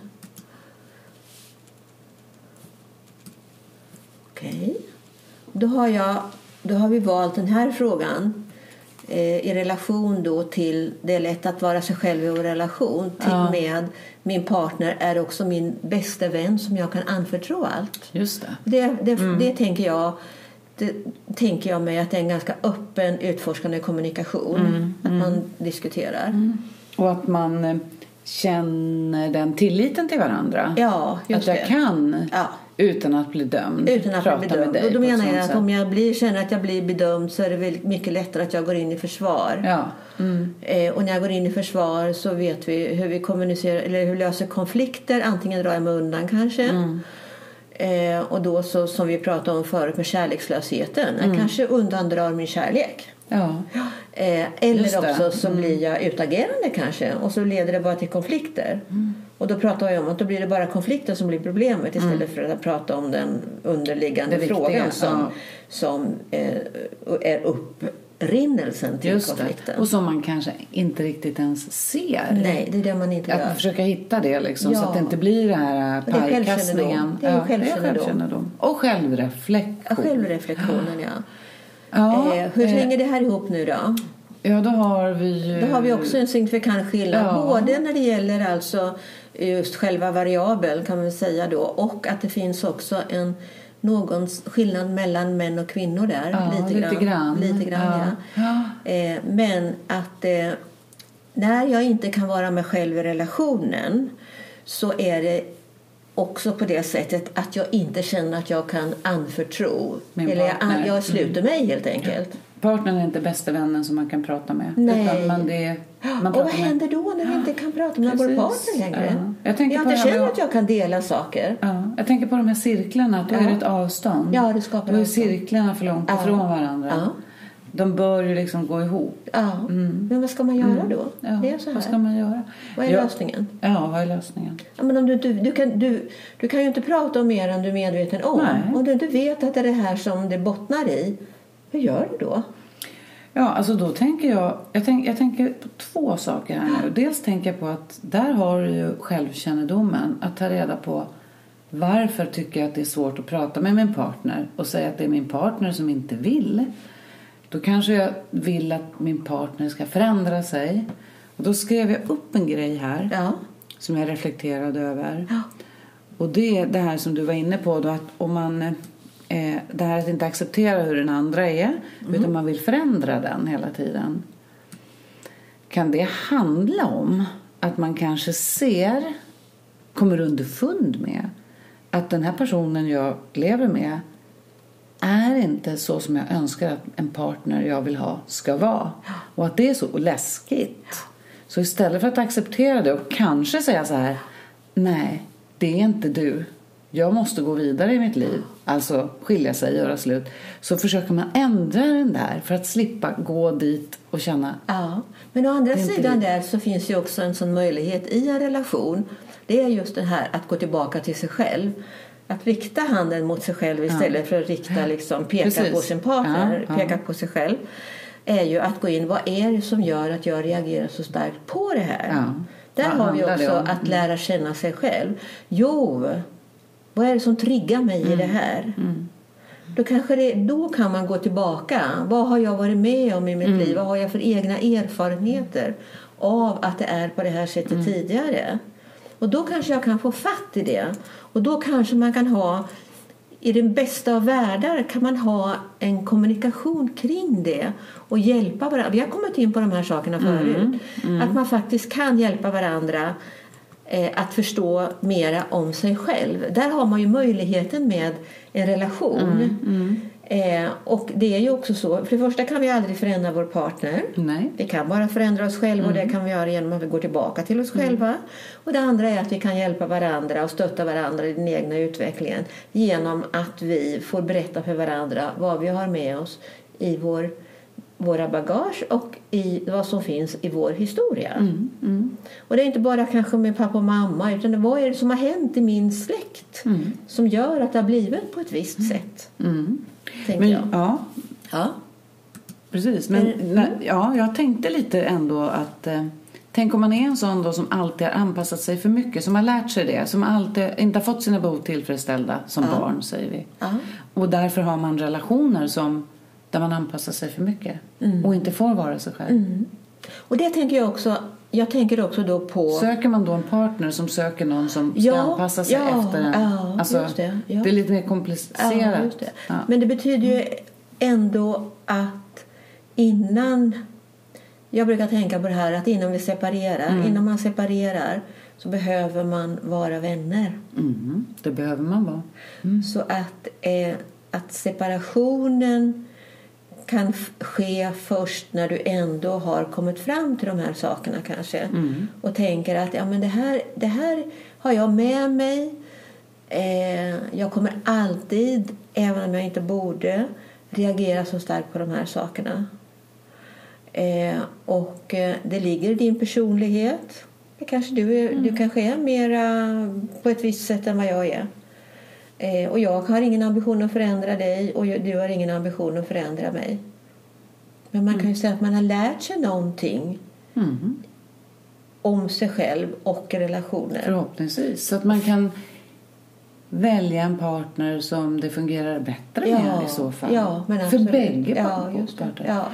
Okej. Då, har jag, då har vi valt den här frågan eh, i relation då till det är lätt att vara sig själv i vår relation till Ja. med min partner är också min bästa vän som jag kan anförtro allt. Just det. Det, det, Mm. det tänker jag det tänker jag mig att det är en ganska öppen utforskande kommunikation. Mm, Att man diskuterar. Och att man eh, känner den tilliten till varandra. Ja, att just jag det. kan, Ja. utan att bli dömd, Utan att prata bli med bedömd. dig Och då menar jag att sätt. om jag blir, känner att jag blir bedömd så är det väldigt mycket lättare att jag går in i försvar. Ja. Mm. Eh, och när jag går in i försvar så vet vi hur vi kommunicerar eller hur vi löser konflikter. Antingen drar jag mig undan kanske. Mm. Eh, och då så, som vi pratade om förut med kärlekslösheten. Mm. Jag kanske undandrar min kärlek. Ja. Eh, eller. Mm. också så blir jag utagerande kanske och så leder det bara till konflikter. Mm. Och då pratar jag om att då blir det bara konflikten som blir problemet istället för att prata om den underliggande Mm. Det viktiga, frågan som, ja. som eh, är upprinnelsen till Just konflikten. det. Och som man kanske inte riktigt ens ser. Nej, det är det man inte Att gör. försöka hitta det liksom, så Ja. att det inte blir det här det är pajkastningen. självkännedom. Det är Ja, självkännedom. självkännedom. Och självreflektion. Ja, Självreflektionen, ja. Ja, eh, hur eh, hänger det här ihop nu då? Ja, då har vi... Då har vi också en signifikant skillnad. Ja. Både när det gäller alltså just själva variabeln kan man säga då och att det finns också en någon skillnad mellan män och kvinnor där. Ja, lite grann. Lite grann Ja. ja. Ja. Eh, men att eh, när jag inte kan vara mig själv i relationen så är det också på det sättet att jag inte känner att jag kan anförtro. Min Eller jag, jag sluter mig helt enkelt. Partnern är inte bästa vännen som man kan prata med. Nej. Man, det, man och vad med... händer då när vi inte kan prata med vår partner längre? Ja. Jag tänker jag på inte känner att jag kan dela saker. Ja, jag tänker på de här cirklarna, att då Ja. är det ett avstånd. Ja, det skapar Då är avstånd. cirklarna för långt Ja. ifrån varandra. Ja. De bör ju liksom gå ihop. Ja. Men vad ska man göra då? Ja, Det är så Vad ska här. man göra? Vad är ja. lösningen? Ja, vad är lösningen? Ja, men om du, du, du, kan, du, du kan ju inte prata om mer än du är medveten om. Nej. Om du inte vet att det är det här som det bottnar i, hur gör du då? Ja, alltså då tänker jag, jag, tänk, jag tänker på två saker här nu. Dels tänker jag på att där har du ju självkännedomen. Att ta reda på varför tycker jag att det är svårt att prata med min partner och säga att det är min partner som inte vill. Då kanske jag vill att min partner ska förändra sig. Och då skrev jag upp en grej här Ja. som jag reflekterade över. Och det är det här som du var inne på då att om man eh, det här att inte acceptera hur den andra är utan man vill förändra den hela tiden. Kan det handla om att man kanske ser, kommer underfund med att den här personen jag lever med är inte så som jag önskar att en partner jag vill ha ska vara. Och att det är så läskigt. Så istället för att acceptera det och kanske säga så här Nej, det är inte du. Jag måste gå vidare i mitt liv. Alltså skilja sig, göra slut. Så försöker man ändra den där för att slippa gå dit och känna Ja, men å andra sidan det. där så finns ju också en sån möjlighet i en relation. Det är just det här att gå tillbaka till sig själv. Att rikta handen mot sig själv istället för att rikta, liksom, peka Precis. på sin partner, Ja, ja. peka på sig själv. Är ju att gå in, vad är det som gör att jag reagerar så starkt på det här? Ja. Där har vi också att lära känna sig själv. Jo, vad är det som triggar mig Mm. i det här? Då, kanske det, då kan man gå tillbaka. Vad har jag varit med om i mitt Mm. liv? Vad har jag för egna erfarenheter av att det är på det här sättet Mm. tidigare? Och då kanske jag kan få fatt i det. Och då kanske man kan ha i den bästa av världar kan man ha en kommunikation kring det och hjälpa varandra. Vi har kommit in på de här sakerna förut. Att man faktiskt kan hjälpa varandra eh, att förstå mera om sig själv. Där har man ju möjligheten med en relation. Eh, och det är ju också så, för det första kan vi aldrig förändra vår partner. Nej. Vi kan bara förändra oss själva och det kan vi göra genom att vi går tillbaka till oss själva. Och det andra är att vi kan hjälpa varandra och stötta varandra i den egna utvecklingen genom att vi får berätta för varandra vad vi har med oss i vår, våra bagage och i vad som finns i vår historia. Och det är inte bara kanske med pappa och mamma utan det, vad är det som har hänt i min släkt som gör att det har blivit på ett visst sätt. Mm. Tänker Men, jag. ja, Ja. Precis. Men Mm. när, ja, jag tänkte lite ändå att eh, Tänk om man är en sån då som alltid har anpassat sig för mycket, som har lärt sig det, som alltid inte har fått sina behov tillfredsställda som barn, säger vi. Ja. Och därför har man relationer som, där man anpassar sig för mycket och inte får vara sig själv. Och det tänker jag också. Jag tänker också då på... Söker man då en partner som söker någon som ska Ja, anpassa sig ja, efter en? ja, alltså, det, ja. det är lite mer komplicerat. Ja, det. Men det betyder ju ändå att innan... Jag brukar tänka på det här att innan vi separerar, Mm. innan man separerar så behöver man vara vänner. Mhm, det behöver man vara. Så att, eh, att separationen kan ske först när du ändå har kommit fram till de här sakerna kanske. Och tänker att ja, men det, här, det här har jag med mig. Eh, jag kommer alltid, även om jag inte borde, reagera så starkt på de här sakerna. Eh, och eh, det ligger i din personlighet. Kanske du, är, du kanske är mera på ett visst sätt än vad jag är. Eh, och jag har ingen ambition att förändra dig och du har ingen ambition att förändra mig. Men man kan ju säga att man har lärt sig någonting Mhm, om sig själv och relationer. Förhoppningsvis. Så att man kan välja en partner som det fungerar bättre med i så fall. Ja, men För bägge ja, parter. Ja.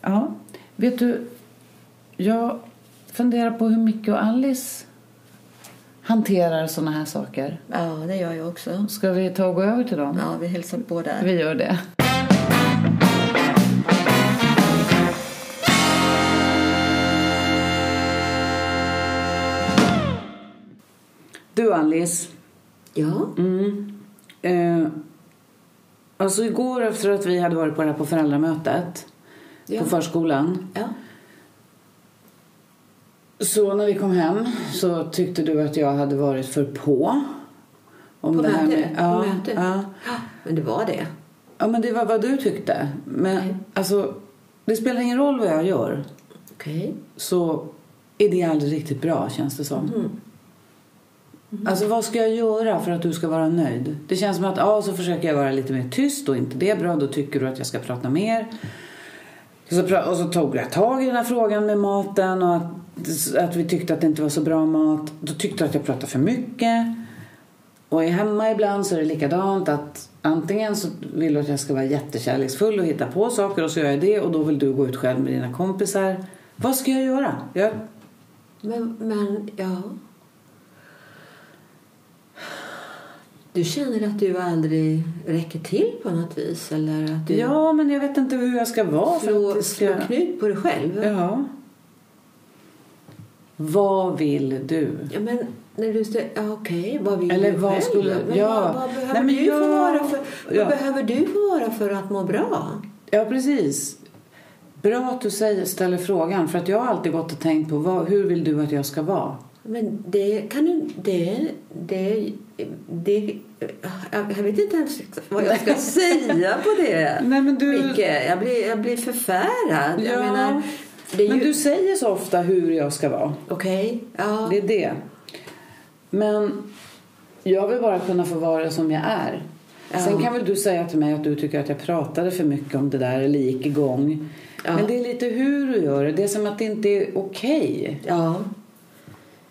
Ja, vet du, jag funderar på hur Micke och Alice hanterar såna här saker. ja, det gör jag också. Ska vi ta och gå över till dem? Ja, vi hälsar på där. Vi gör det. Du Alice, Ja. Mm. Eh, alltså igår efter att vi hade varit på det här på föräldramötet Ja. på förskolan. ja. Så när vi kom hem så tyckte du att jag hade varit för på. Om På det här mötet? med, ja, mötet? Ja. Men det var det. ja, men det var vad du tyckte. Men Nej. alltså, det spelar ingen roll vad jag gör Okej. så är det aldrig riktigt bra känns det som. Alltså vad ska jag göra för att du ska vara nöjd? Det känns som att ja, så försöker jag vara lite mer tyst och inte det är bra. Då tycker du att jag ska prata mer. Så, pra- och så tog jag tag i den här frågan med maten och att, att vi tyckte att det inte var så bra mat. Då tyckte du att jag pratade för mycket. Och är hemma ibland så är det likadant att antingen så vill du att jag ska vara jättekärleksfull och hitta på saker och så gör jag det och då vill du gå ut själv med dina kompisar. Vad ska jag göra? Jag, Men, men, ja. Du känner att du aldrig räcker till på något vis? Eller att du ja, men jag vet inte hur jag ska vara för att det ska... slår knut på dig själv? Ja. Vad vill du? Ja, men när du säger, ja, okej, vad vill Eller du vad själv? skulle- men ja. vad, vad behöver Nej, du jag- få vara för, ja. vad behöver du få vara för att må bra? Ja, precis. Bra att du säger, ställer frågan. För att jag har alltid gått och tänkt på vad, hur vill du att jag ska vara? Men det kan du... Det, det, det, jag vet inte ens vad jag ska säga på det. Nej, men du- Micke, jag blir, jag blir förfärad. Jag Ja, menar, är Men ju... du säger så ofta hur jag ska vara. Okej, ja. Det är det. Men jag vill bara kunna få vara som jag är. Sen kan väl du säga till mig att du tycker att jag pratade för mycket om det där eller gick igång. Ja. Men det är lite hur du gör det. Det är som att det inte är okej. Ja.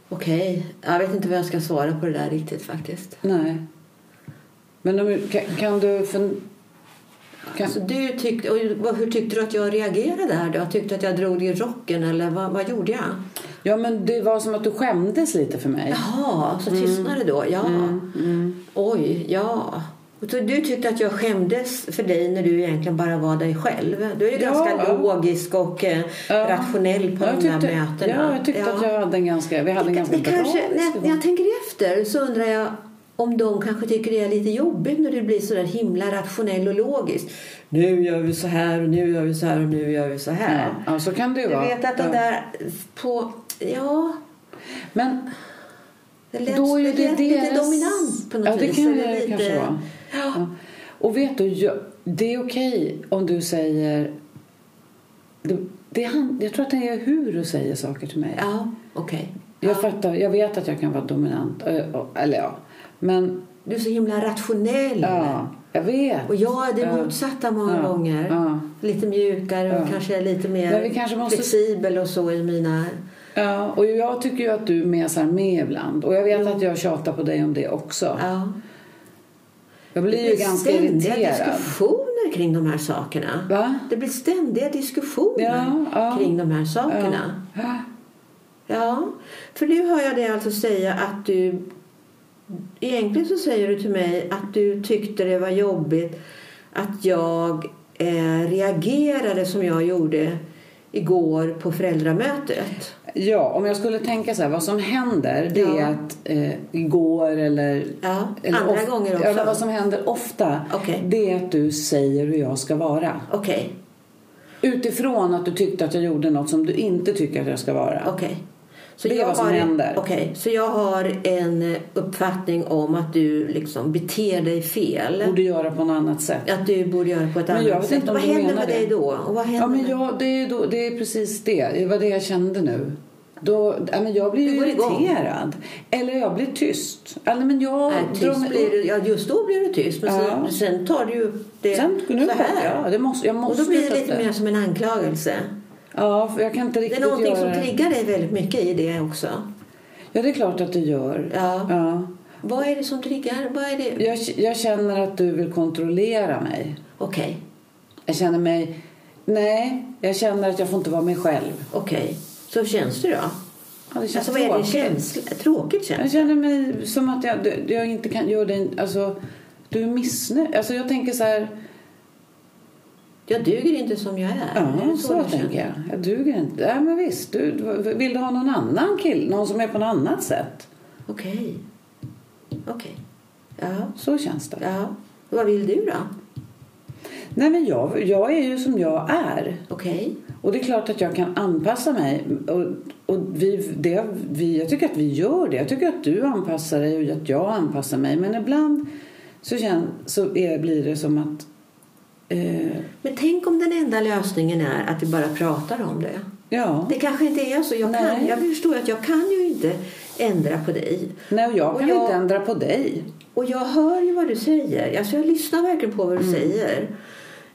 Okej. Jag vet inte vad jag ska svara på det där riktigt faktiskt. Nej. Men om, kan, kan du... Fun, kan, Så du tyckte, och hur tyckte du att jag reagerade där då? Tyckte att jag drog i rocken eller vad, vad gjorde jag? ja, men det var som att du skämdes lite för mig. Jaha, så tystnade då? Ja. Oj, ja. Och så du tyckte att jag skämdes för dig när du egentligen bara var dig själv. Du är ju Ja, ganska ja. logisk och eh, Ja. rationell på Ja, de jag där tyckte, mötena. Ja, jag tyckte att jag hade en ganska, vi hade en ganska det bra kanske, när, diskussion. när jag tänker efter så undrar jag om de kanske tycker det är lite jobbigt när du blir så där himla rationell och logisk. Nu gör vi så här och nu gör vi så här och nu gör vi så här. Ja, ja, så kan det ju Du vara. vet att de Ja. där på... Ja, Men det lät, Då är det det lät lite deras- dominant på något ja, det vis. kan eller det lite... kanske vara. Ja. Och vet du, jag, det är okej om du säger... Det, det han, jag tror att det är hur du säger saker till mig. Ja, okej. Jag fattar, jag vet att jag kan vara dominant. Eller ja, men Du är så himla rationell. ja, jag vet. Och jag är det Ja. motsatta många Ja. gånger. Ja. Lite mjukare och kanske lite mer Men vi kanske måste- flexibel och så i mina... Ja, och jag tycker ju att du mesar med ibland. Och jag vet att jag tjatar på dig om det också. Ja. Jag blir ju blir ganska ständiga irriterad. diskussioner kring de här sakerna. Va? Det blir ständiga diskussioner kring de här sakerna. Ja. Ja, för nu hör jag dig alltså säga att du... Egentligen så säger du till mig att du tyckte det var jobbigt att jag eh, reagerade som jag gjorde igår på föräldramötet. Ja, om jag skulle tänka så här, vad som händer det Ja. är att eh, igår eller... Ja, eller andra of- gånger också. Men vad som händer ofta Okej. det är att du säger hur jag ska vara. Okej, Utifrån att du tyckte att jag gjorde något som du inte tycker att jag ska vara. okej. Så Det är jag vad som har, händer. Okej, så jag har en uppfattning om att du liksom beter dig fel. Borde göra på något annat sätt. Att du borde göra på ett Men annat jag vet sätt. inte om vad du händer menar med det. dig då? Och vad händer Ja, men jag, det, är då, det är precis det. Det var det jag kände nu. Då, ja, men jag blir irriterad. Eller jag blir tyst. Eller, men jag Nej, tyst blir du, ja, just då blir du tyst. Men Ja. sen, sen tar du ju upp det Sen, nu så här. Ja, det måste, jag och måste då blir det lite mer som en anklagelse. Ja, för jag kan inte Det riktigt är någonting göra som triggar dig väldigt mycket i det också. Ja, det är klart att det gör. Ja. Ja. Vad är det som triggar? Vad är det? Jag, jag känner att du vill kontrollera mig. Okej, Jag känner mig... Nej, jag känner att jag får inte vara mig själv. okej. Så känns det då? Ja, det känns Alltså vad är det tråkigt. känsla? Tråkigt Jag känns känner mig som att jag, jag inte kan göra dig... Alltså, du är missnöjd. Alltså, jag tänker så här... Jag duger inte som jag är. Ja, Är så, du tänker känner? jag. Jag duger inte. Ja, men visst. Du, vill du ha någon annan kille? Någon som är på något annat sätt? Okej. Okej. Ja. Så känns det. ja. Vad vill du då? Nej, men jag, jag är ju som jag är. Okej. Och det är klart att jag kan anpassa mig. Och, och vi, det, vi, jag tycker att vi gör det. Jag tycker att du anpassar dig och att jag anpassar mig. Men ibland så, känn, så är, blir det som att... Eh, Men tänk om den enda lösningen är att vi bara pratar om det. ja. Det kanske inte är så. Jag, kan, jag förstår att jag kan ju inte ändra på dig. Nej, och jag Och kan jag- inte ändra på dig. Och jag hör ju vad du säger. Alltså jag lyssnar verkligen på vad du säger.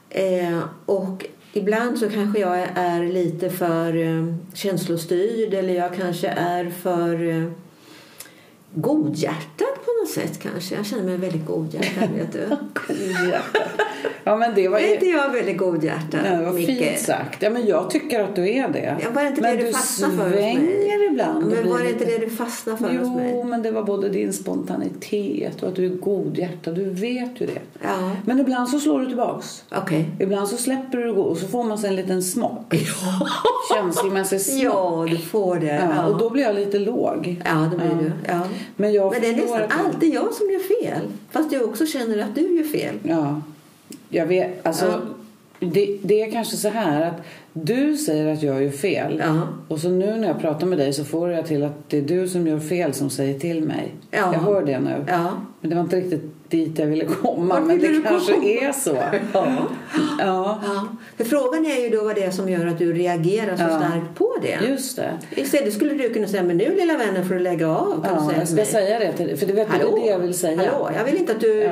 Eh, och ibland så kanske jag är lite för eh, känslostyrd eller jag kanske är för eh, godhjärtad på något sätt kanske. Jag känner mig väldigt godhjärtad, vet du. Ja, men det var, ju, inte jag väldigt godhjärtad, ja, det var Micke? fint sagt. Ja, men jag tycker att du är det. Ja, var det inte men det du du fastnade för hos mig? svänger ibland. och Men var det inte det du fastnade för hos Jo, mig? men det var både din spontanitet och att du är godhjärtad. Du vet ju det. Ja, Men ibland så slår du tillbaks. okej. Ibland så släpper du och så får man sig en liten smock. Känslomässig smock. Ja, du får det. Ja, Ja, och då blir jag lite låg. ja det blir Ja. du. Ja. Men jag Men det är nästan att- alltid jag som gör fel. Fast jag också känner att du gör fel. Ja, jag vet. Alltså, Ja. det, det är kanske så här att du säger att jag gör fel. Ja. Och så nu när jag pratar med dig så får jag till att det är du som gör fel som säger till mig. Ja. Jag hör det nu. Ja. Men det var inte riktigt dit jag ville komma. Vart men det kanske komma? är så. Ja. För frågan är ju då vad det är som gör att du reagerar så starkt på det. just det. Istället skulle du kunna säga, men nu lilla vännen får du lägga av. Kan Ja, jag ska mig. säga det till dig. För det, vet du, det Hallå? det jag vill säga. Hallå, jag vill inte att du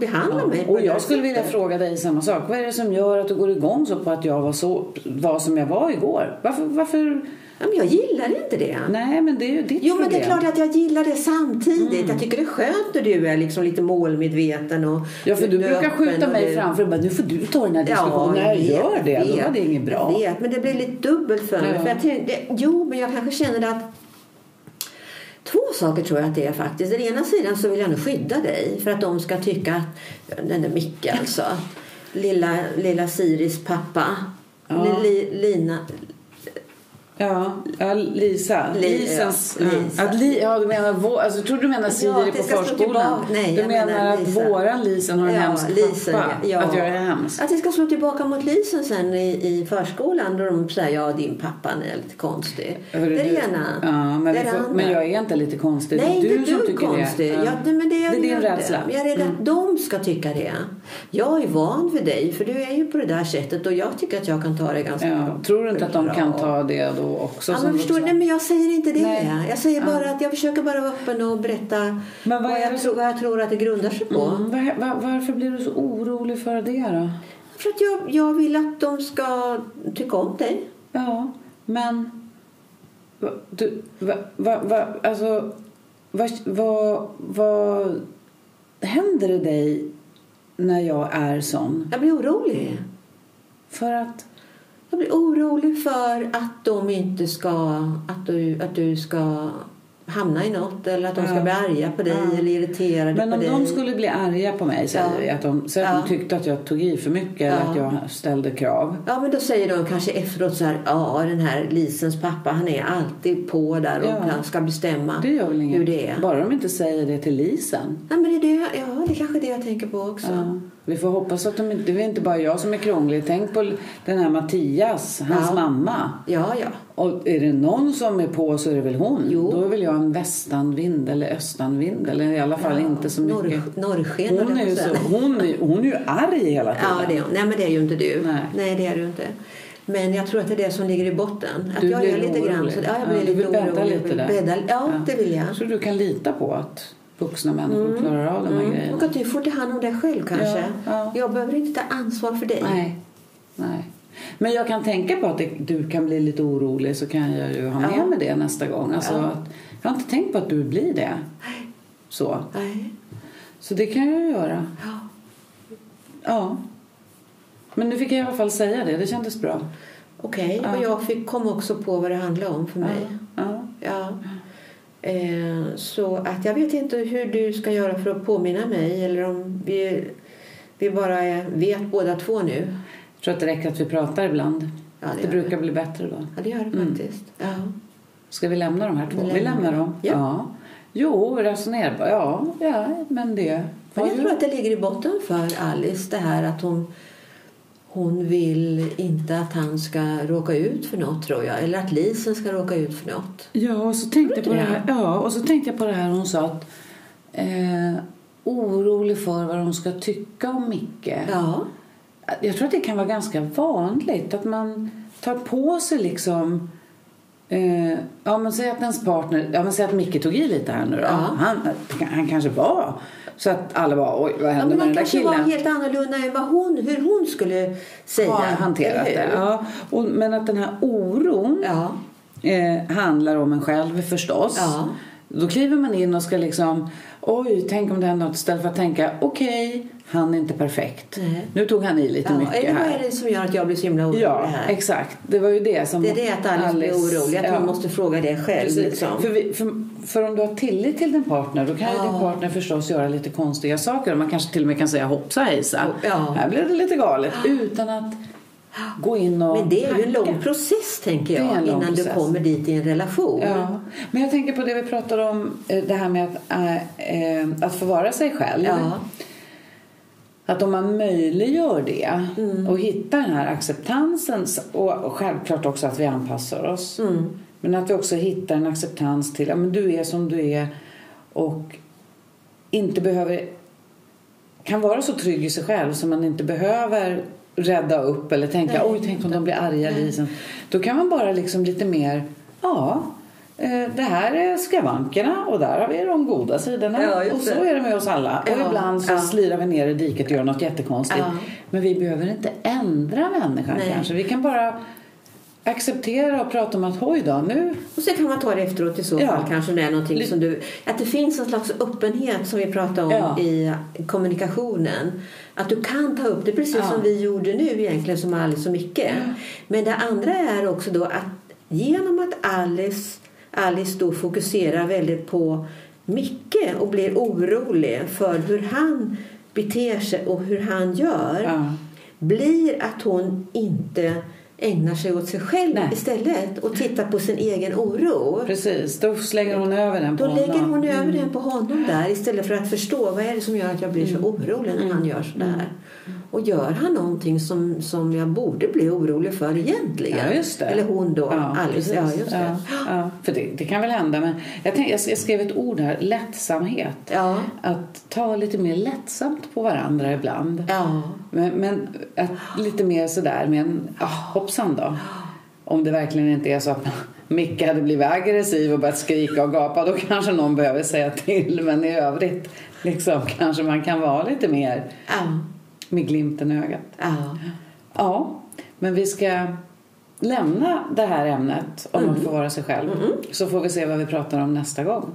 behandlar mig Och jag skulle vilja fråga dig samma sak. Vad är det som gör att du går igång så på att jag var, så, var som jag var igår? Varför? varför? Ja, men jag gillar inte det. Nej, men det är ju ditt Jo, men det är klart att jag gillar det samtidigt. Mm. Jag tycker det är skönt när du är liksom lite målmedveten. Och Ja, för du är brukar skjuta mig du- framför och bara, nu får du ta den här diskussionen. jag När jag vet, gör det, då vet, var det inget bra. Jag vet, men det blir lite dubbelt för mig. Ja. För jag tänkte, jo, men jag kanske känner att Två saker tror jag att det är faktiskt. Den ena sidan så vill jag nog skydda dig för att de ska tycka att den där Micke alltså, lilla, lilla Siris pappa, Ja. Li, Lina, Ja, ja Lisa. Li- Lisans... ja, Lisa. Att li, ja, du menar vår, alltså, tror du menar Siri Ja, på förskolan. Nej, du menar, menar att Lisa. våran Lisen har en Ja, hemsk Lisen, pappa? ja. Att jag är hemsk? Att det ska slå tillbaka mot Lisen sen i, i förskolan då de säger ja din pappa är lite konstig. Hörru, det är det du- ena. Ja, men, det får, men jag är inte lite konstig. Nej, det är inte du som du tycker konstig. det. Ja. men det, är det är din rädsla. Jag är rädd att de ska tycka det. Jag är van vid dig, för du är ju på det där sättet och jag tycker att jag kan ta det ganska Ja, tror du inte att de bra. kan ta det då så också. Ja, men förstår, nej, men jag säger inte det. Nej. Jag säger bara Ja. att jag försöker bara vara öppen och berätta Men vad vad, jag det- tror, vad jag tror att det grundar sig på. Mm, var, var, varför blir du så orolig för det då? För att jag, jag vill att de ska tycka om dig. Ja, men... Du, va, va, va, alltså, vad, vad, vad händer i dig när jag är sån? Jag blir orolig. För att... Jag blir orolig för att de inte ska, att du, att du ska hamna i något eller att de ska Ja. bli arga på dig Ja. eller irriterade Men om de skulle bli arga på mig, säger Ja. vi, att de, så att Ja. de tyckte att jag tog i för mycket eller att jag ställde krav. Ja, men då säger de kanske efteråt så här, ja den här Lisens pappa han är alltid på där och han ska bestämma Det gör väl inget. hur det är. Bara de inte säger det till Lisen. Nej, men det är det, ja, det är kanske det jag tänker på också. Ja. Vi får hoppas att de inte, det är inte bara jag som är krånglig. Tänk på den här Mattias, hans Ja. mamma. Ja, ja. Och är det någon som är på så är det väl hon. Jo. Då väl jag en västanvind eller östanvind. Eller i alla fall inte så mycket. Norr, norrsken Hon är, ju så, hon, är, hon är ju arg hela tiden. Ja, det är, nej men det är ju inte du. Nej. det är du inte. Men jag tror att det är det som ligger i botten. Att Du jag blir är lite grann orolig. så, ja, jag blir Ja, du lite vill bädda orolig. lite där. Bädda, ja, det vill jag. Så du kan lita på att vuxna människor klarar av de här Mm. grejerna. Och att du får ta hand om dig själv kanske. Ja, ja. Jag behöver inte ta ansvar för dig. Nej. Nej. Men jag kan tänka på att det, du kan bli lite orolig så kan jag ju ha med Ja. mig det nästa gång. Alltså, Ja. att, jag har inte tänkt på att du blir det. Så. Nej. så det kan jag ju göra. Ja. Ja. Men nu fick jag i alla fall säga det. Det kändes bra. Okej, Ja. och jag fick, kom också på vad det handlade om för mig. Ja. Ja. Eh, så att jag vet inte hur du ska göra för att påminna mig eller om vi, vi bara vet båda två nu. Jag tror att det räcker att vi pratar ibland. Ja, det det brukar bli bättre då. Ja, det gör det Mm. faktiskt. Ja. Ska vi lämna de här två? Vi Vi lämnar dem. dem. Ja. Jo, resonerbar. Ja, ja, men det... Men jag ju- tror att det ligger i botten för Alice det här att hon, hon vill inte att han ska råka ut för något tror jag. Eller att Lisen ska råka ut för något. Ja, och så tänkte jag på det här. Ja, och så tänkte jag på det här hon sa att eh, orolig för vad de ska tycka om Micke. Ja. Jag tror att det kan vara ganska vanligt att man tar på sig liksom Eh, ja, men säg att ens partner, ja men säg att Micke tog i lite här nu då. Ja. Han, han kanske var så att alla bara oj vad Ja, hände men med den där kanske var killen? helt annorlunda än vad hon, hur hon skulle säga. har hanterat det. Ja. Och, men att den här oron Ja. eh, handlar om en själv förstås. Ja. Då kliver man in och ska liksom oj, tänk om det händer något istället för att tänka okej, han är inte perfekt. Nej. Nu tog han i lite Ja, mycket eller vad här. är det som gör att jag blir så himla orolig Ja, här? exakt. Det var ju det som Det är det att Alice, blir orolig, att ja. hon måste fråga det själv. Precis. Liksom. För, vi, för, för om du har tillit till din partner då kan Ja. din partner förstås göra lite konstiga saker. Man kanske till och med kan säga hoppsa hejsa. Ja. Här blev det lite galet. Utan att gå in och Men det är ju en lång process tänker jag innan process. du kommer dit i en relation. Ja, men jag tänker på det vi pratade om, eh, det här med att, äh, att få vara sig själv. Ja. Att om man möjliggör det Mm. och hittar den här acceptansen och och självklart också att vi anpassar oss. Mm. Men att vi också hittar en acceptans till att ja, du är som du är och inte behöver kan vara så trygg i sig själv så man inte behöver rädda upp eller tänka Nej. oj tänk om de blir arga liksom. Då kan man bara liksom lite mer ja eh, det här är skavankerna och där har vi de goda sidorna. Ja, och så är det med oss alla. Ja, Och ibland så ja. slirar vi ner i diket och gör något jättekonstigt. Ja. Men vi behöver inte ändra människan Nej. kanske. Vi kan bara acceptera och prata om att oj då, nu Och sen kan man ta det efteråt i så Ja. fall kanske det är någonting som du... Att det finns en slags öppenhet som vi pratade om Ja. i kommunikationen. Att du kan ta upp det precis Ja. som vi gjorde nu egentligen som Alice och Micke. Men det andra är också då att genom att Alice, Alice då fokuserar väldigt på Micke och blir orolig för hur han beter sig och hur han gör blir att hon inte ägnar sig åt sig själv Nej. istället och tittar på sin egen oro. precis. Då slänger hon över den på Då lägger honom. hon över Mm. den på honom där istället för att förstå vad är det som gör att jag blir så orolig när han gör sådär. Och gör han någonting som, som jag borde bli orolig för egentligen? Ja, just det. Eller hon då, Alice. precis. Ja, just det. Ja, ja. För det, det kan väl hända. Men jag, tänk, jag skrev ett ord här, lättsamhet. Ja. Att ta lite mer lättsamt på varandra ibland. Ja. Men, men att lite mer sådär med en, ah, hoppsan då. om det verkligen inte är så att Micke hade blivit aggressiv och börjat skrika och gapa då kanske någon behöver säga till. Men i övrigt liksom, kanske man kan vara lite mer Ja. Med glimten i ögat. Ja. Ja, men vi ska lämna det här ämnet om att få vara sig själv. Så får vi se vad vi pratar om nästa gång.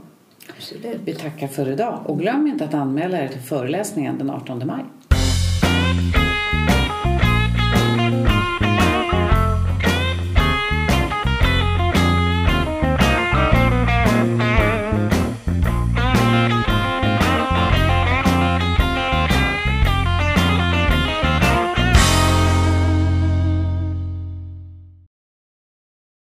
Absolut. Vi tackar för idag och glöm inte att anmäla er till föreläsningen den 18 maj.